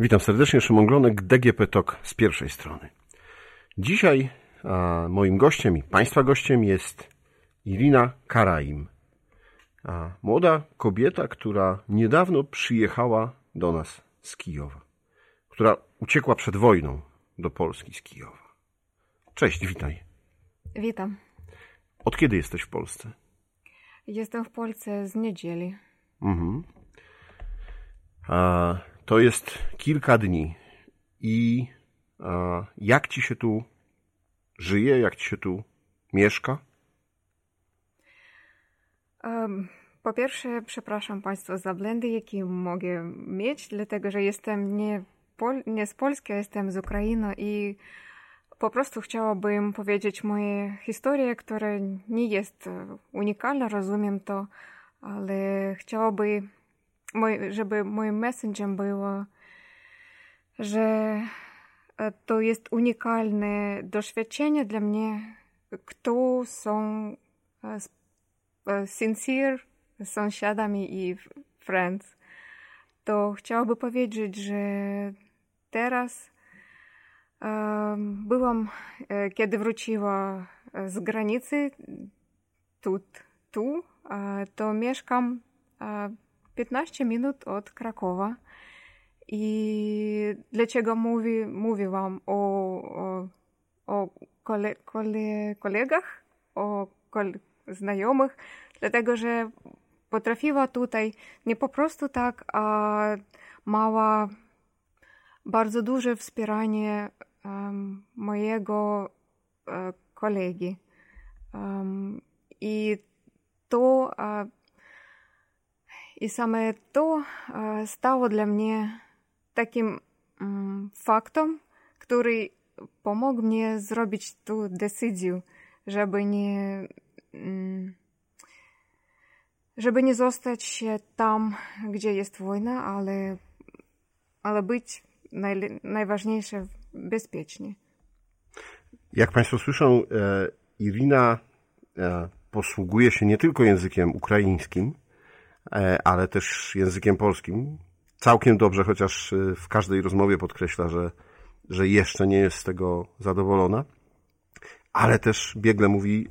Witam serdecznie, Szymon Glonek, DGP TOK z pierwszej strony. Dzisiaj a, moim gościem i Państwa gościem jest Irina Karaim. A, młoda kobieta, która niedawno przyjechała do nas z Kijowa. Która uciekła przed wojną do Polski z Kijowa. Cześć, witaj. Witam. Od kiedy jesteś w Polsce? Jestem w Polsce z niedzieli. Mhm. A, to jest kilka dni. I jak ci się tu żyje, jak ci się tu mieszka? Um, po pierwsze, przepraszam Państwa za błędy, jakie mogę mieć, dlatego że jestem nie, Pol nie z Polski, a jestem z Ukrainy i po prostu chciałabym powiedzieć moją historię, która nie jest unikalna, rozumiem to, ale chciałabym, żeby moim messengerem było, że to jest unikalne doświadczenie dla mnie, kto są sincere sąsiadami i friends. To chciałabym powiedzieć, że teraz Byłam, kiedy wróciła z granicy, tu, tu, to mieszkam 15 minut od Krakowa. I dlaczego mówi, mówię wam o, o, o kole, kole, kolegach, o kole, znajomych? Dlatego, że potrafiła tutaj nie po prostu tak, a mała bardzo duże wspieranie um, mojego uh, kolegi. Um, I to uh, to uh, stało dla mnie takim um, faktem, który pomógł mnie zrobić tę decyzję, żeby nie żeby nie zostać tam, gdzie jest wojna, ale, ale być naj, najważniejsze bezpiecznie. Jak Państwo słyszą, e, Irina e, posługuje się nie tylko językiem ukraińskim, ale też językiem polskim. Całkiem dobrze, chociaż w każdej rozmowie podkreśla, że, że jeszcze nie jest z tego zadowolona, ale też biegle mówi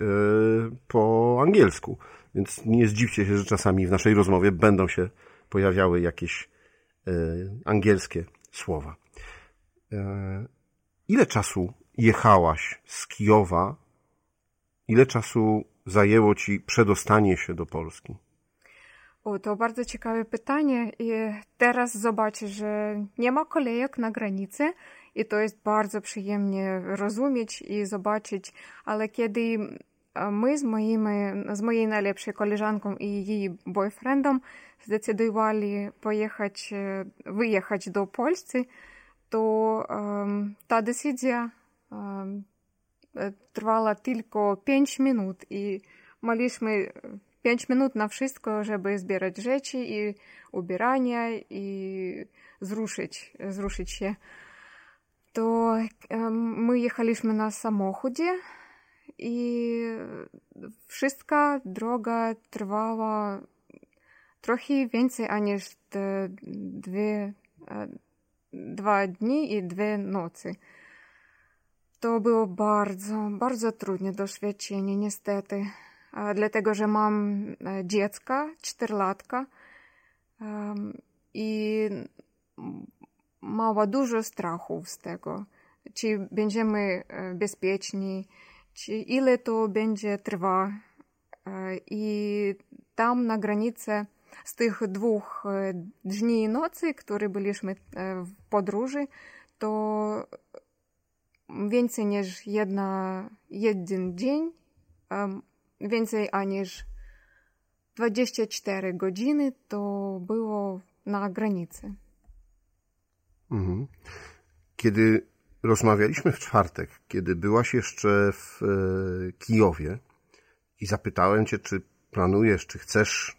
po angielsku. Więc nie zdziwcie się, że czasami w naszej rozmowie będą się pojawiały jakieś angielskie słowa. Ile czasu jechałaś z Kijowa? Ile czasu zajęło ci przedostanie się do Polski? O, to bardzo ciekawe pytanie. I teraz zobaczę, że nie ma kolejek na granicy i to jest bardzo przyjemnie rozumieć i zobaczyć, ale kiedy my z, moimi, z mojej najlepszej koleżanką i jej boyfriendem zdecydowali pojechać, wyjechać do Polski, то та decyzja trwała tylko 5 minut i mieliśmy 5 minut na wszystko, żeby zbierać rzeczy i ubierania i zruszyć, zruszyć się. To my jechaliśmy na samochodzie i wszystka droga trwała trochę więcej aniż dwie dwa dni i dwie nocy. To było bardzo, bardzo trudne doświadczenie, niestety. Dlatego, że mam dziecka, czterolatka i mała dużo strachów z tego. Czy będziemy bezpieczni, czy ile to będzie trwa. I tam na granicy z tych dwóch dni i nocy, które byliśmy w podróży, to więcej niż jedna, jeden dzień, więcej aniż 24 godziny to było na granicy. Mhm. Kiedy rozmawialiśmy w czwartek, kiedy byłaś jeszcze w Kijowie i zapytałem cię, czy planujesz, czy chcesz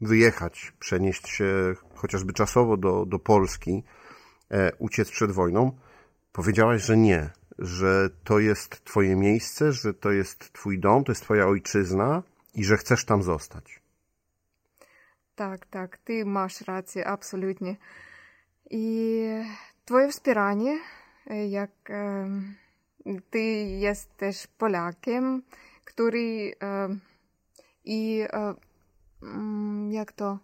wyjechać, przenieść się chociażby czasowo do, do Polski, e, uciec przed wojną, powiedziałaś, że nie, że to jest Twoje miejsce, że to jest Twój dom, to jest Twoja ojczyzna i że chcesz tam zostać. Tak, tak, Ty masz rację, absolutnie. I twoje wspieranie, jak ty jesteś Polakiem, który i jak to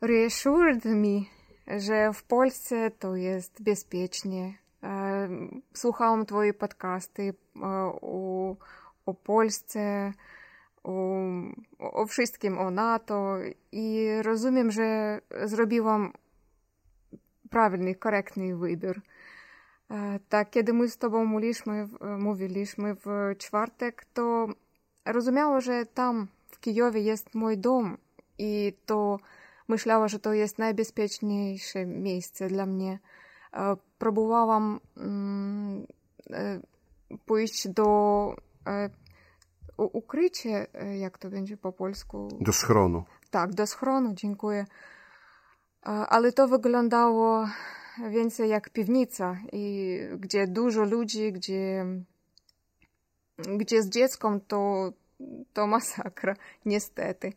reassured me, że w Polsce to jest bezpiecznie. Podcasty o, o Polsce, o, o wszystkim, o NATO i rozumiem, że zrobiłam правильний, коректний вибір. Так, z tobą mówiliśmy, mówiliśmy w czwartek, to rozumiała, że tam w Kijowie jest mój dom i to myślała, że to jest najbezpieczniejsze miejsce dla mnie. Próbowałam pójść do ukrycia, jak to będzie po polsku? Do schronu. Tak, do schronu, dziękuję. Ale to wyglądało więcej jak piwnica, i gdzie dużo ludzi, gdzie, gdzie z dzieckiem to, to masakra, niestety.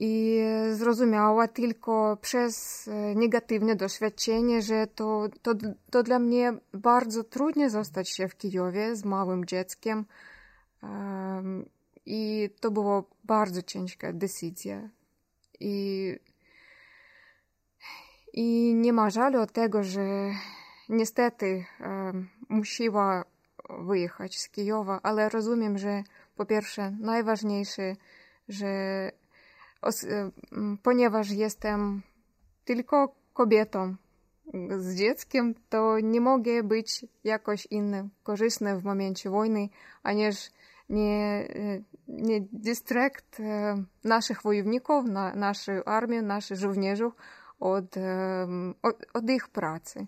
I zrozumiała tylko przez negatywne doświadczenie, że to, to, to dla mnie bardzo trudno zostać się w Kijowie z małym dzieckiem. I to była bardzo ciężka decyzja. I i nie ma żalu od tego, że niestety e, musiała wyjechać z Kijowa, ale rozumiem, że po pierwsze najważniejsze, że e, ponieważ jestem tylko kobietą z dzieckiem, to nie mogę być jakoś innym, korzystny w momencie wojny, aniż nie, nie distrakt naszych wojowników, na, naszej armii, naszych żołnierzy od, od, od ich pracy.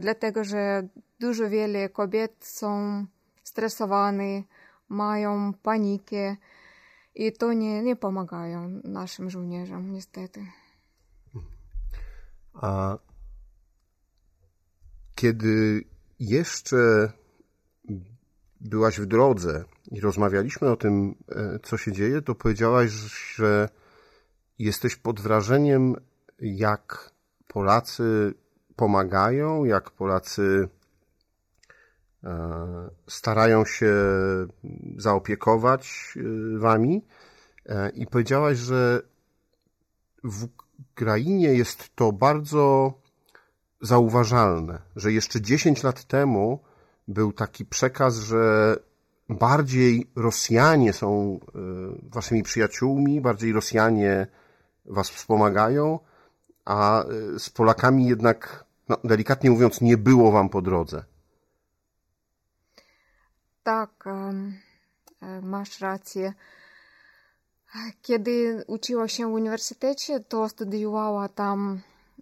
Dlatego, że dużo wiele kobiet są stresowane, mają panikę i to nie, nie pomagają naszym żołnierzom, niestety. A kiedy jeszcze byłaś w drodze i rozmawialiśmy o tym, co się dzieje, to powiedziałaś, że jesteś pod wrażeniem jak Polacy pomagają, jak Polacy e, starają się zaopiekować e, wami. E, I powiedziałaś, że w Ukrainie jest to bardzo zauważalne, że jeszcze 10 lat temu był taki przekaz, że bardziej Rosjanie są waszymi przyjaciółmi, bardziej Rosjanie was wspomagają, a z Polakami jednak, no, delikatnie mówiąc, nie było wam po drodze. Tak, masz rację. Kiedy uczyła się w uniwersytecie, to studiowała tam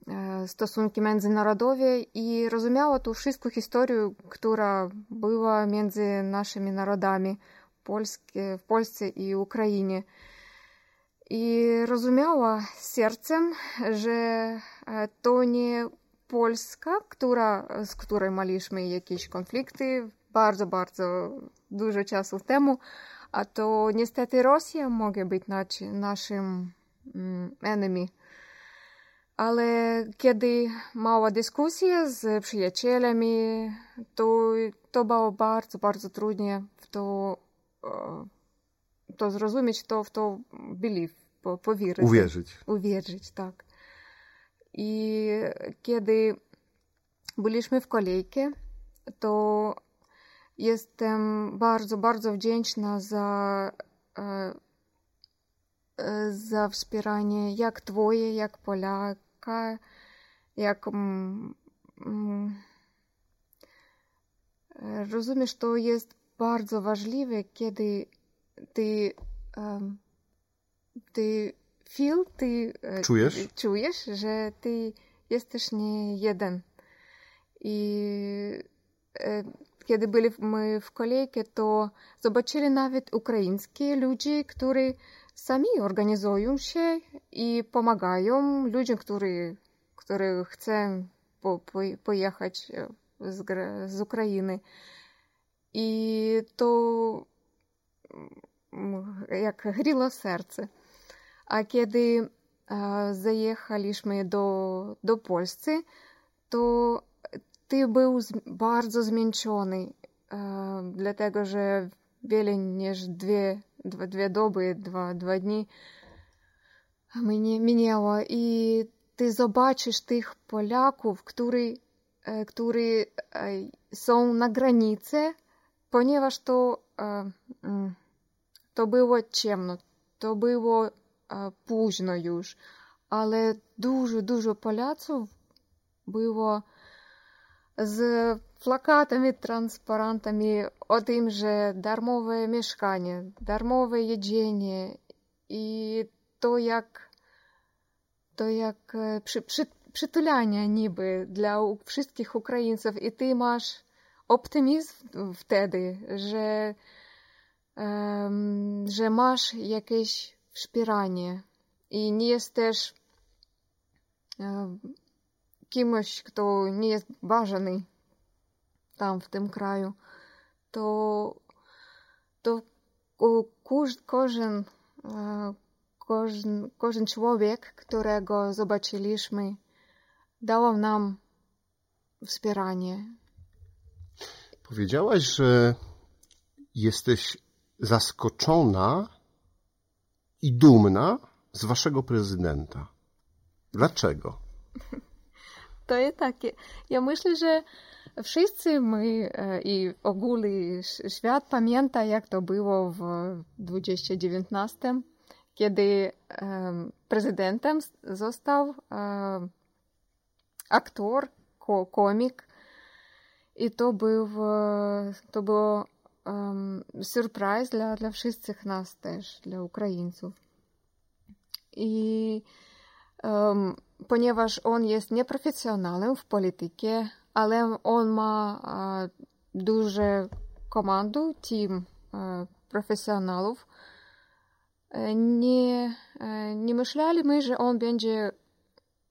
e, stosunki międzynarodowe i rozumiała tu wszystko historię, która była między naszymi narodami w Polsce i Ukrainie. I rozumiała sercem, że to nie Polska, która, z której mieliśmy jakieś konflikty bardzo, bardzo dużo czasu temu, a to niestety Rosja może być naszym enemy. Ale kiedy mała dyskusja z przyjacielami, to, to było bardzo, bardzo trudne w to to zrozumieć, to w to believe, po, powierzyć. Uwierzyć. Uwierzyć, tak. I kiedy byliśmy w kolejce, to jestem bardzo, bardzo wdzięczna za, za wspieranie jak Twoje, jak Polaka, jak rozumiesz, to jest bardzo ważliwe, kiedy ty, ty feel, ty czujesz? czujesz, że ty jesteś nie jeden. I e, kiedy byliśmy w kolejce, to zobaczyli nawet ukraińskie ludzie, którzy sami organizują się i pomagają ludziom, którzy, którzy chcą po, po, pojechać z, z Ukrainy. I to jak grillo serce. A kiedy zajechaliśmy do, do Polski, to minęło i ty zobaczysz tych Polaków, którzy, którzy są na granicy, ponieważ dużo, dużo Polaków było z plakatami, transparentami o tym, że darmowe mieszkanie, darmowe jedzenie i to jak, to jak przy, przy, przytulanie niby dla wszystkich Ukraińców. I ty masz optymizm wtedy, że, um, że masz jakieś wspieranie. I nie jesteś um, kimś, kto nie jest ważny tam w tym kraju, to, to każdy, każdy, każdy człowiek, którego zobaczyliśmy, dał nam wspieranie. Powiedziałaś, że jesteś zaskoczona i dumna z waszego prezydenta. Dlaczego? To jest takie. Ja myślę, że wszyscy my i ogólny świat pamięta, jak to było w 2019, kiedy prezydentem został aktor, komik. I to był, to było um, surprise dla, dla wszystkich nas też, dla Ukraińców. I um, ponieważ on jest nieprofesjonalem w polityce, ale on ma uh, duże komandu, team uh, profesjonalów, nie, nie myśleliśmy, że on będzie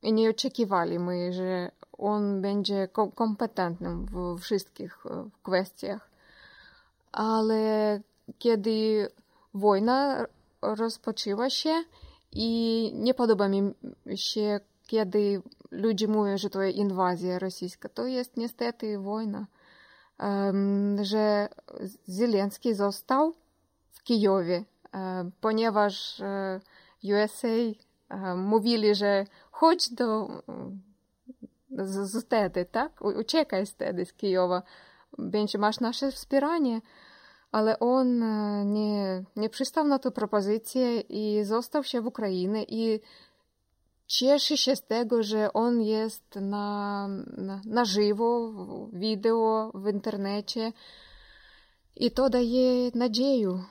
i nie oczekiwaliśmy, że on będzie kompetentnym w wszystkich kwestiach. Ale kiedy wojna rozpoczęła się i nie podoba mi się, kiedy ludzie mówią, że to jest inwazja rosyjska, to jest niestety wojna. Że Zelenski został w Kijowie, ponieważ um, USA mówili, że chodź do z wtedy, tak? Uciekaj wtedy z Kijowa, będzie masz nasze wspieranie. Ale on nie, nie przystał na tę propozycję i został się w Ukrainie i cieszy się z tego, że on jest na, na, na żywo, wideo w internecie. I to daje nadzieję,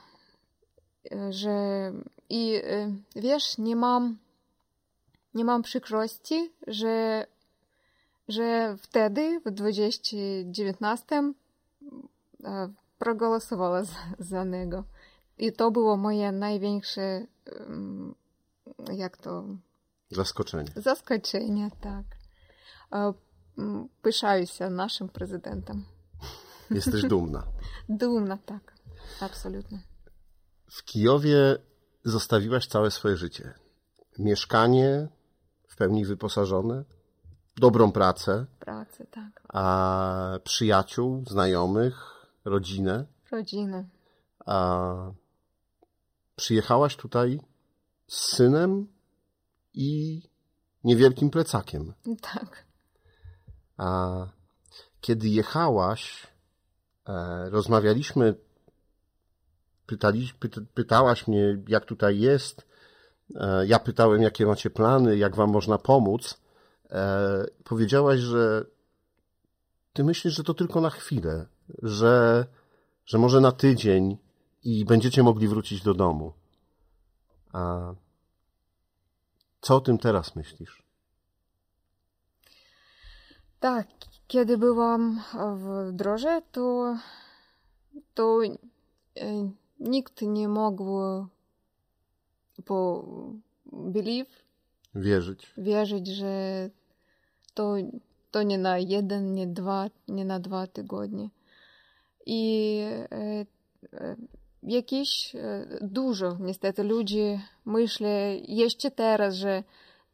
że i wiesz, nie mam nie mam przykrości, że, że wtedy, w 2019, za, za niego. I to było moje największe, jak to... Zaskoczenie. Zaskoczenie, tak. Pyszаю się naszym prezydentem. Jesteś dumna. dumna, tak. Absolutnie. W Kijowie zostawiłaś całe swoje życie. Mieszkanie, w pełni wyposażone, dobrą pracę. Pracę, tak. A przyjaciół, znajomych, rodzinę. Rodzinę. A przyjechałaś tutaj z synem i niewielkim plecakiem. Tak. A kiedy jechałaś, e, rozmawialiśmy, pytali, pyta, pytałaś mnie, jak tutaj jest, E, ja pytałem, jakie macie plany, jak wam można pomóc. E, powiedziałaś, że ty myślisz, że to tylko na chwilę, że, że może na tydzień i będziecie mogli wrócić do domu. A co o tym teraz myślisz? Tak, kiedy byłam w drodze, to, to e, nikt nie mógł po believe. Wierzyć. Wierzyć, że to, to nie na jeden, nie dwa, nie na dwa tygodnie. I e, e, jakieś e, dużo niestety ludzi myślą jeszcze teraz, że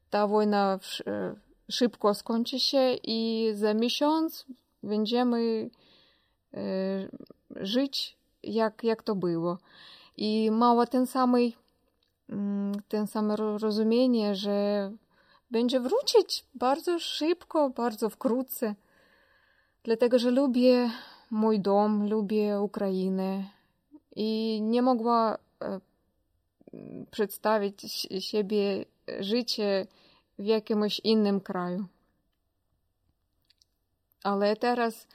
ta wojna szybko skończy się i za miesiąc będziemy żyć jak, jak to było. I mało ten samej, mm, ten same rozumienie, że będzie wrócić bardzo szybko, bardzo wkrótce. Dlatego, że lubię mój dom, lubię Ukrainę i nie mogła e, przedstawić siebie życie w jakimś innym kraju. Ale teraz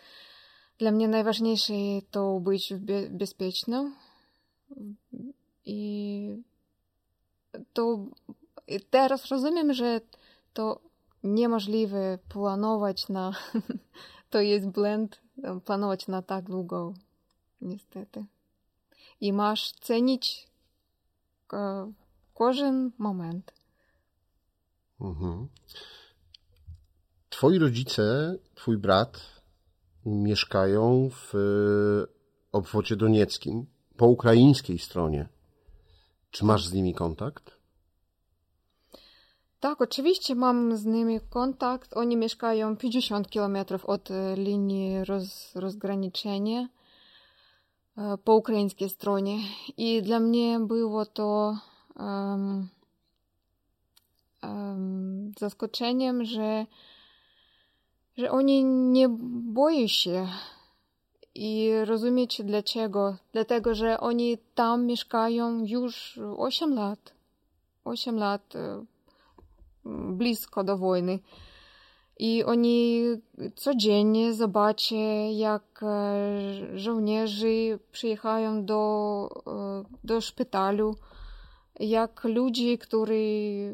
dla mnie najważniejsze to być bezpieczną i to teraz rozumiem, że to niemożliwe planować na to jest blend, planować na tak długo, niestety. I masz cenić każdy moment. Mhm. Twoi rodzice, twój brat mieszkają w obwodzie donieckim, po ukraińskiej stronie. Czy masz z nimi kontakt? Tak, oczywiście mam z nimi kontakt. Oni mieszkają 50 km od e, linii roz, rozgraniczenia e, po ukraińskiej stronie. I dla mnie było to um, um, zaskoczeniem, że, że oni nie boją się. I rozumiecie dlaczego? Dlatego, że oni tam mieszkają już 8 lat. 8 lat e, blisko do wojny. I oni codziennie zobaczą, jak żołnierze przyjechają do, do szpitalu, jak ludzie, którzy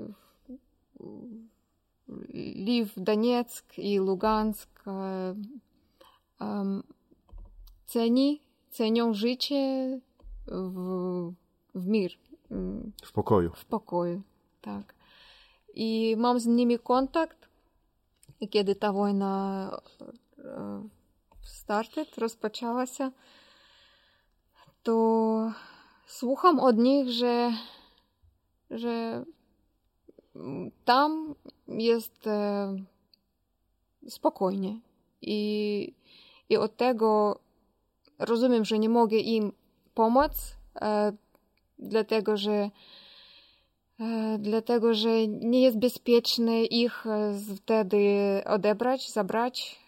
w Donieck i Lugansk ceni, cenią życie w, w mir. W pokoju. W pokoju, tak. I mam z nimi kontakt. I kiedy ta wojna started, rozpoczęła się, to słucham od nich, że, że tam jest e, spokojnie. I, I od tego rozumiem, że nie mogę im pomóc, e, dlatego że E, dlatego że nie jest bezpieczne ich e, wtedy odebrać, zabrać.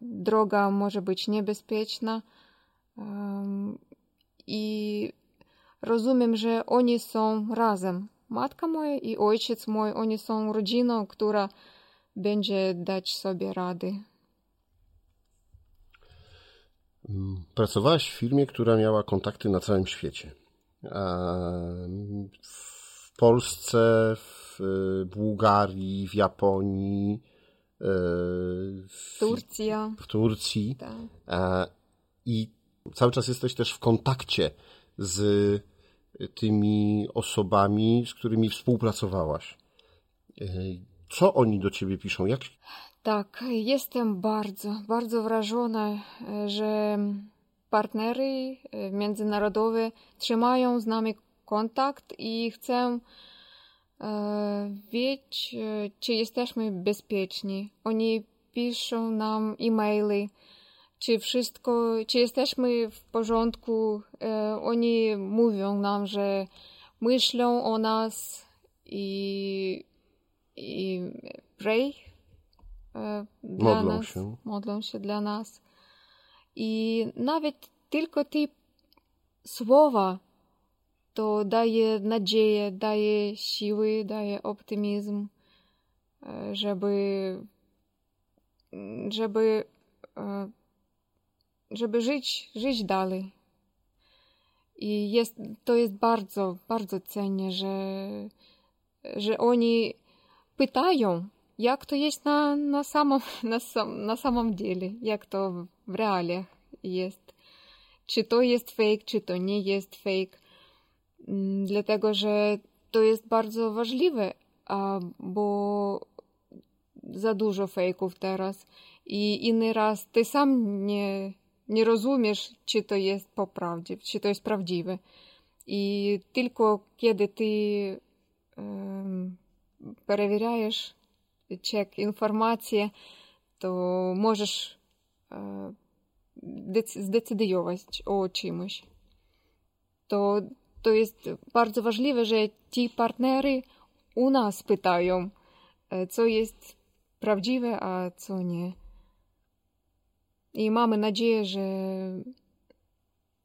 Droga może być niebezpieczna. I rozumiem, że oni są razem. Matka moja i ojciec mój, oni są rodziną, która będzie dać sobie rady. Mm, pracowałaś w firmie, która miała kontakty na całym świecie. W Polsce, w y, Bułgarii, w Japonii, y, w, Turcja. w Turcji. Tak. I cały czas jesteś też w kontakcie z tymi osobami, z którymi współpracowałaś. Y, co oni do ciebie piszą? Jak... Tak, jestem bardzo, bardzo wrażona, że partnery międzynarodowe trzymają z nami kontakt i chcę e, wiedzieć, e, czy jesteśmy bezpieczni. Oni piszą nam e-maily, czy wszystko, czy jesteśmy w porządku. E, oni mówią nam, że myślą o nas i, i pray dla modlą nas, się. modlą się dla nas. I nawet tylko te słowa to daje nadzieję, daje siły, daje optymizm, e, żeby, żeby, e, żeby żyć, żyć dalej. I jest, to jest bardzo, bardzo cennie, że, że oni pytają, jak to jest na, na, samym, na, sam, na samym dziele, jak to w realiach jest. Czy to jest fake, czy to nie jest fake. Mm, dlatego że to jest bardzo ważliwe, bo za dużo fejków teraz i inny raz ty sam nie, nie rozumiesz, czy to jest po prawdzie, czy to jest prawdziwe. I tylko kiedy ty um, перевіряєш, чек інформації, то можеш uh, zdecydować o czymś. to, jest bardzo ważliwe, że ci partnery u nas pytają, co jest prawdziwe, a co nie. I mamy nadzieję, że,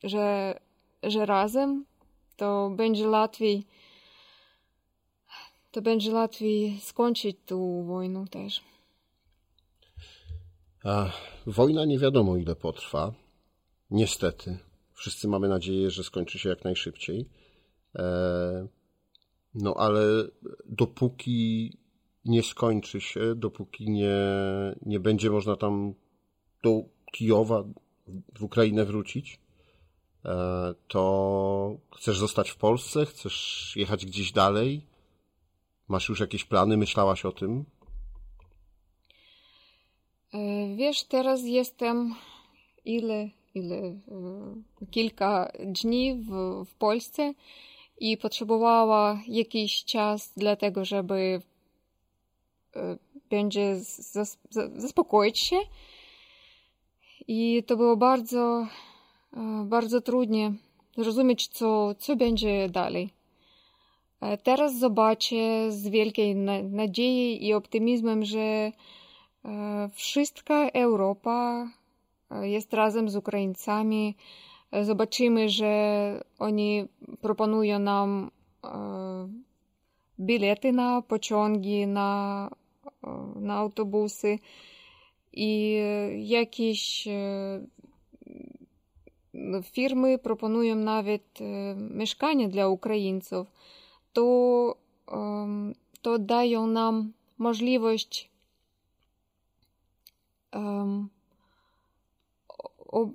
że, że razem to będzie łatwiej to będzie łatwiej skończyć tą wojnę też. A wojna nie wiadomo ile potrwa. Niestety. Wszyscy mamy nadzieję, że skończy się jak najszybciej. E, no ale dopóki nie skończy się, dopóki nie, nie będzie można tam do Kijowa, w Ukrainę wrócić, e, to chcesz zostać w Polsce? Chcesz jechać gdzieś dalej? Masz już jakieś plany? Myślałaś o tym? E, wiesz, teraz jestem ile, ile, kilka dni w, Polsce i potrzebowała jakiś czas dlatego, żeby e, będzie zas, zaspokoić się. I to było bardzo, e, bardzo trudnie zrozumieć, co, co będzie dalej. Teraz zobaczę z wielkiej nadziei i optymizmem, że wszystka Europa jest razem z Ukraińcami. Zobaczymy, że oni proponują nam bilety na pociągi, na, na autobusy i jakieś firmy proponują nawet mieszkania dla Ukraińców to, to dają nam możliwość um,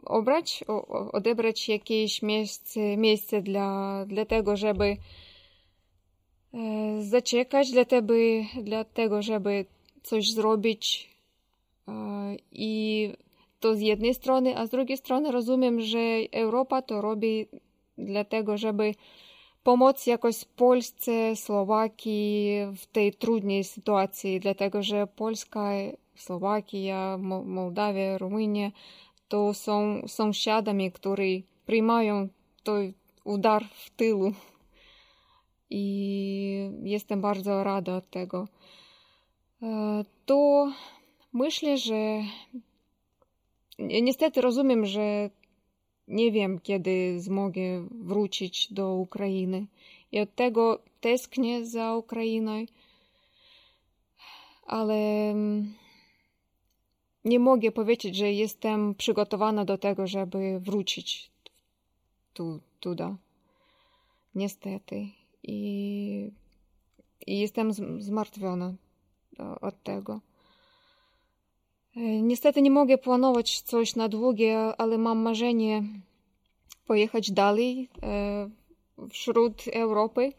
obrać, odebrać jakieś miejsce, miejsce dla, dla tego, żeby e, zaczekać, dla tego, dla tego, żeby coś zrobić. E, I to z jednej strony, a z drugiej strony rozumiem, że Europa to robi dlatego, żeby pomóc jakoś Polsce, Słowakii w tej trudnej sytuacji, dlatego że Polska, Słowakia, Mołdawia, Rumunia to są sąsiadami, którzy przyjmają to udar w tylu. I jestem bardzo rada tego. To myślę, że niestety rozumiem, że nie wiem, kiedy zmogę wrócić do Ukrainy. I od tego tęsknię za Ukrainą, ale mm, nie mogę powiedzieć, że jestem przygotowana do tego, żeby wrócić tu. Niestety. I, i jestem zmartwiona od tego. Niestety nie mogę planować coś na długie, ale mam marzenie pojechać dalej wśród Europy,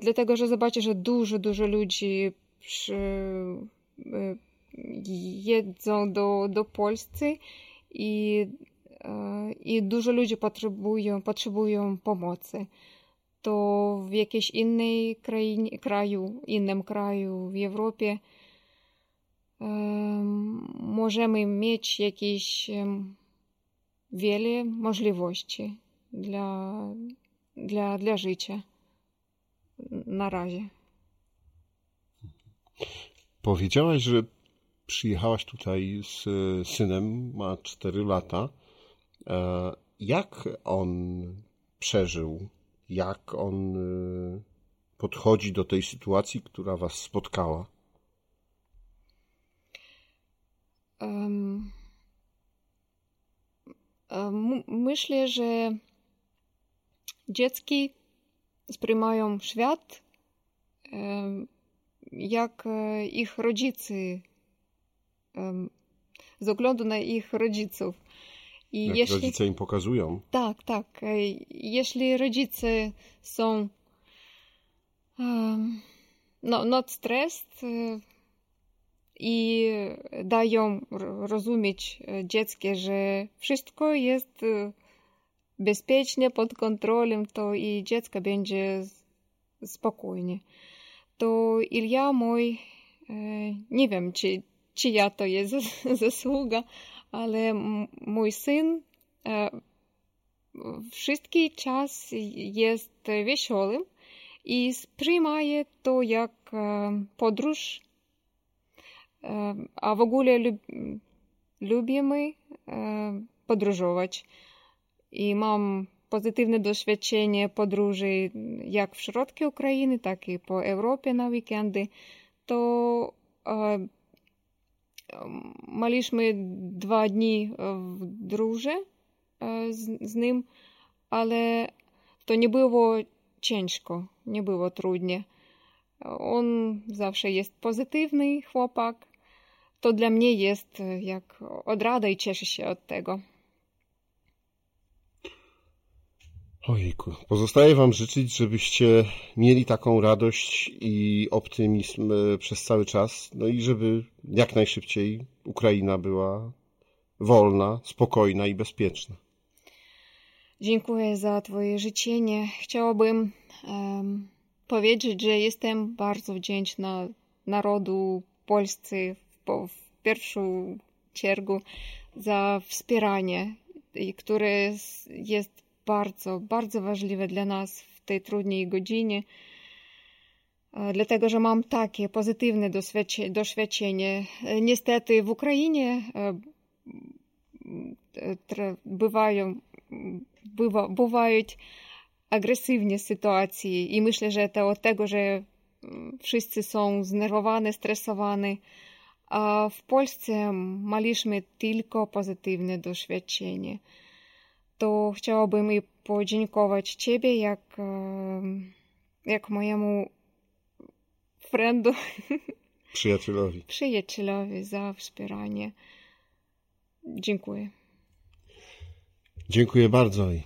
dlatego że zobaczę, że dużo, dużo ludzi przy, jedzą do, do Polski i, i dużo ludzi potrzebują, potrzebują pomocy. To w jakiejś innej krainie, kraju, innym kraju w Europie możemy mieć jakieś wiele możliwości dla, dla, dla życia na razie. Powiedziałaś, że przyjechałaś tutaj z synem, ma 4 lata. E, jak on przeżył? Jak on e, podchodzi do tej sytuacji, która was spotkała? Myślę, że dziecki sprymają świat jak ich rodzice, z oglądu na ich rodziców. I jak jeśli... rodzice im pokazują. Tak, tak. Jeśli rodzice są um, no, not stressed, i dają rozumieć dziecku, że wszystko jest bezpiecznie, pod kontrolą, to i dziecko będzie spokojnie. To Ilja mój, nie wiem, czy, to jest zasługa, ale mój syn wszystki czas jest wesołym i spриймає to jak podróż. A w ogóle lub, lubimy podróżować. I mam pozytywne doświadczenie podróży jak w środku Ukrainy, tak i po Europie na weekendy. To dwa dni w dróży z, z nim, ale to nie było ciężko, nie było trudnie. On zawsze jest pozytywny chłopak. To dla mnie jest jak odrada i cieszę się od tego. Ojku, pozostaje Wam życzyć, żebyście mieli taką radość i optymizm e, przez cały czas, no i żeby jak najszybciej Ukraina była wolna, spokojna i bezpieczna. Dziękuję za Twoje życzenie. Chciałabym um, powiedzieć, że jestem bardzo wdzięczna narodu Polscy w, w pierwszym ciągu za wspieranie, które jest bardzo, bardzo ważliwe dla nas w tej trudnej godzinie. Dlatego, że mam takie pozytywne doświadczenie. Niestety w Ukrainie bywają bywa, bувають agresywne sytuacje i myślę, że to od tego, że wszyscy są znerwowani, stresowani, a w Polsce mieliśmy tylko pozytywne doświadczenie. To chciałabym i podziękować Ciebie jak, jak mojemu friendu, przyjacielowi. przyjacielowi za wspieranie. Dziękuję. Dziękuję bardzo i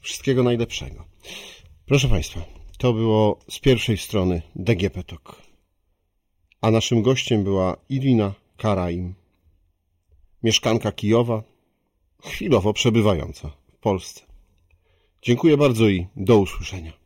wszystkiego najlepszego. Proszę Państwa, to było z pierwszej strony DGP Talk. A naszym gościem była Irina Karaim, mieszkanka Kijowa, chwilowo przebywająca w Polsce. Dziękuję bardzo i do usłyszenia.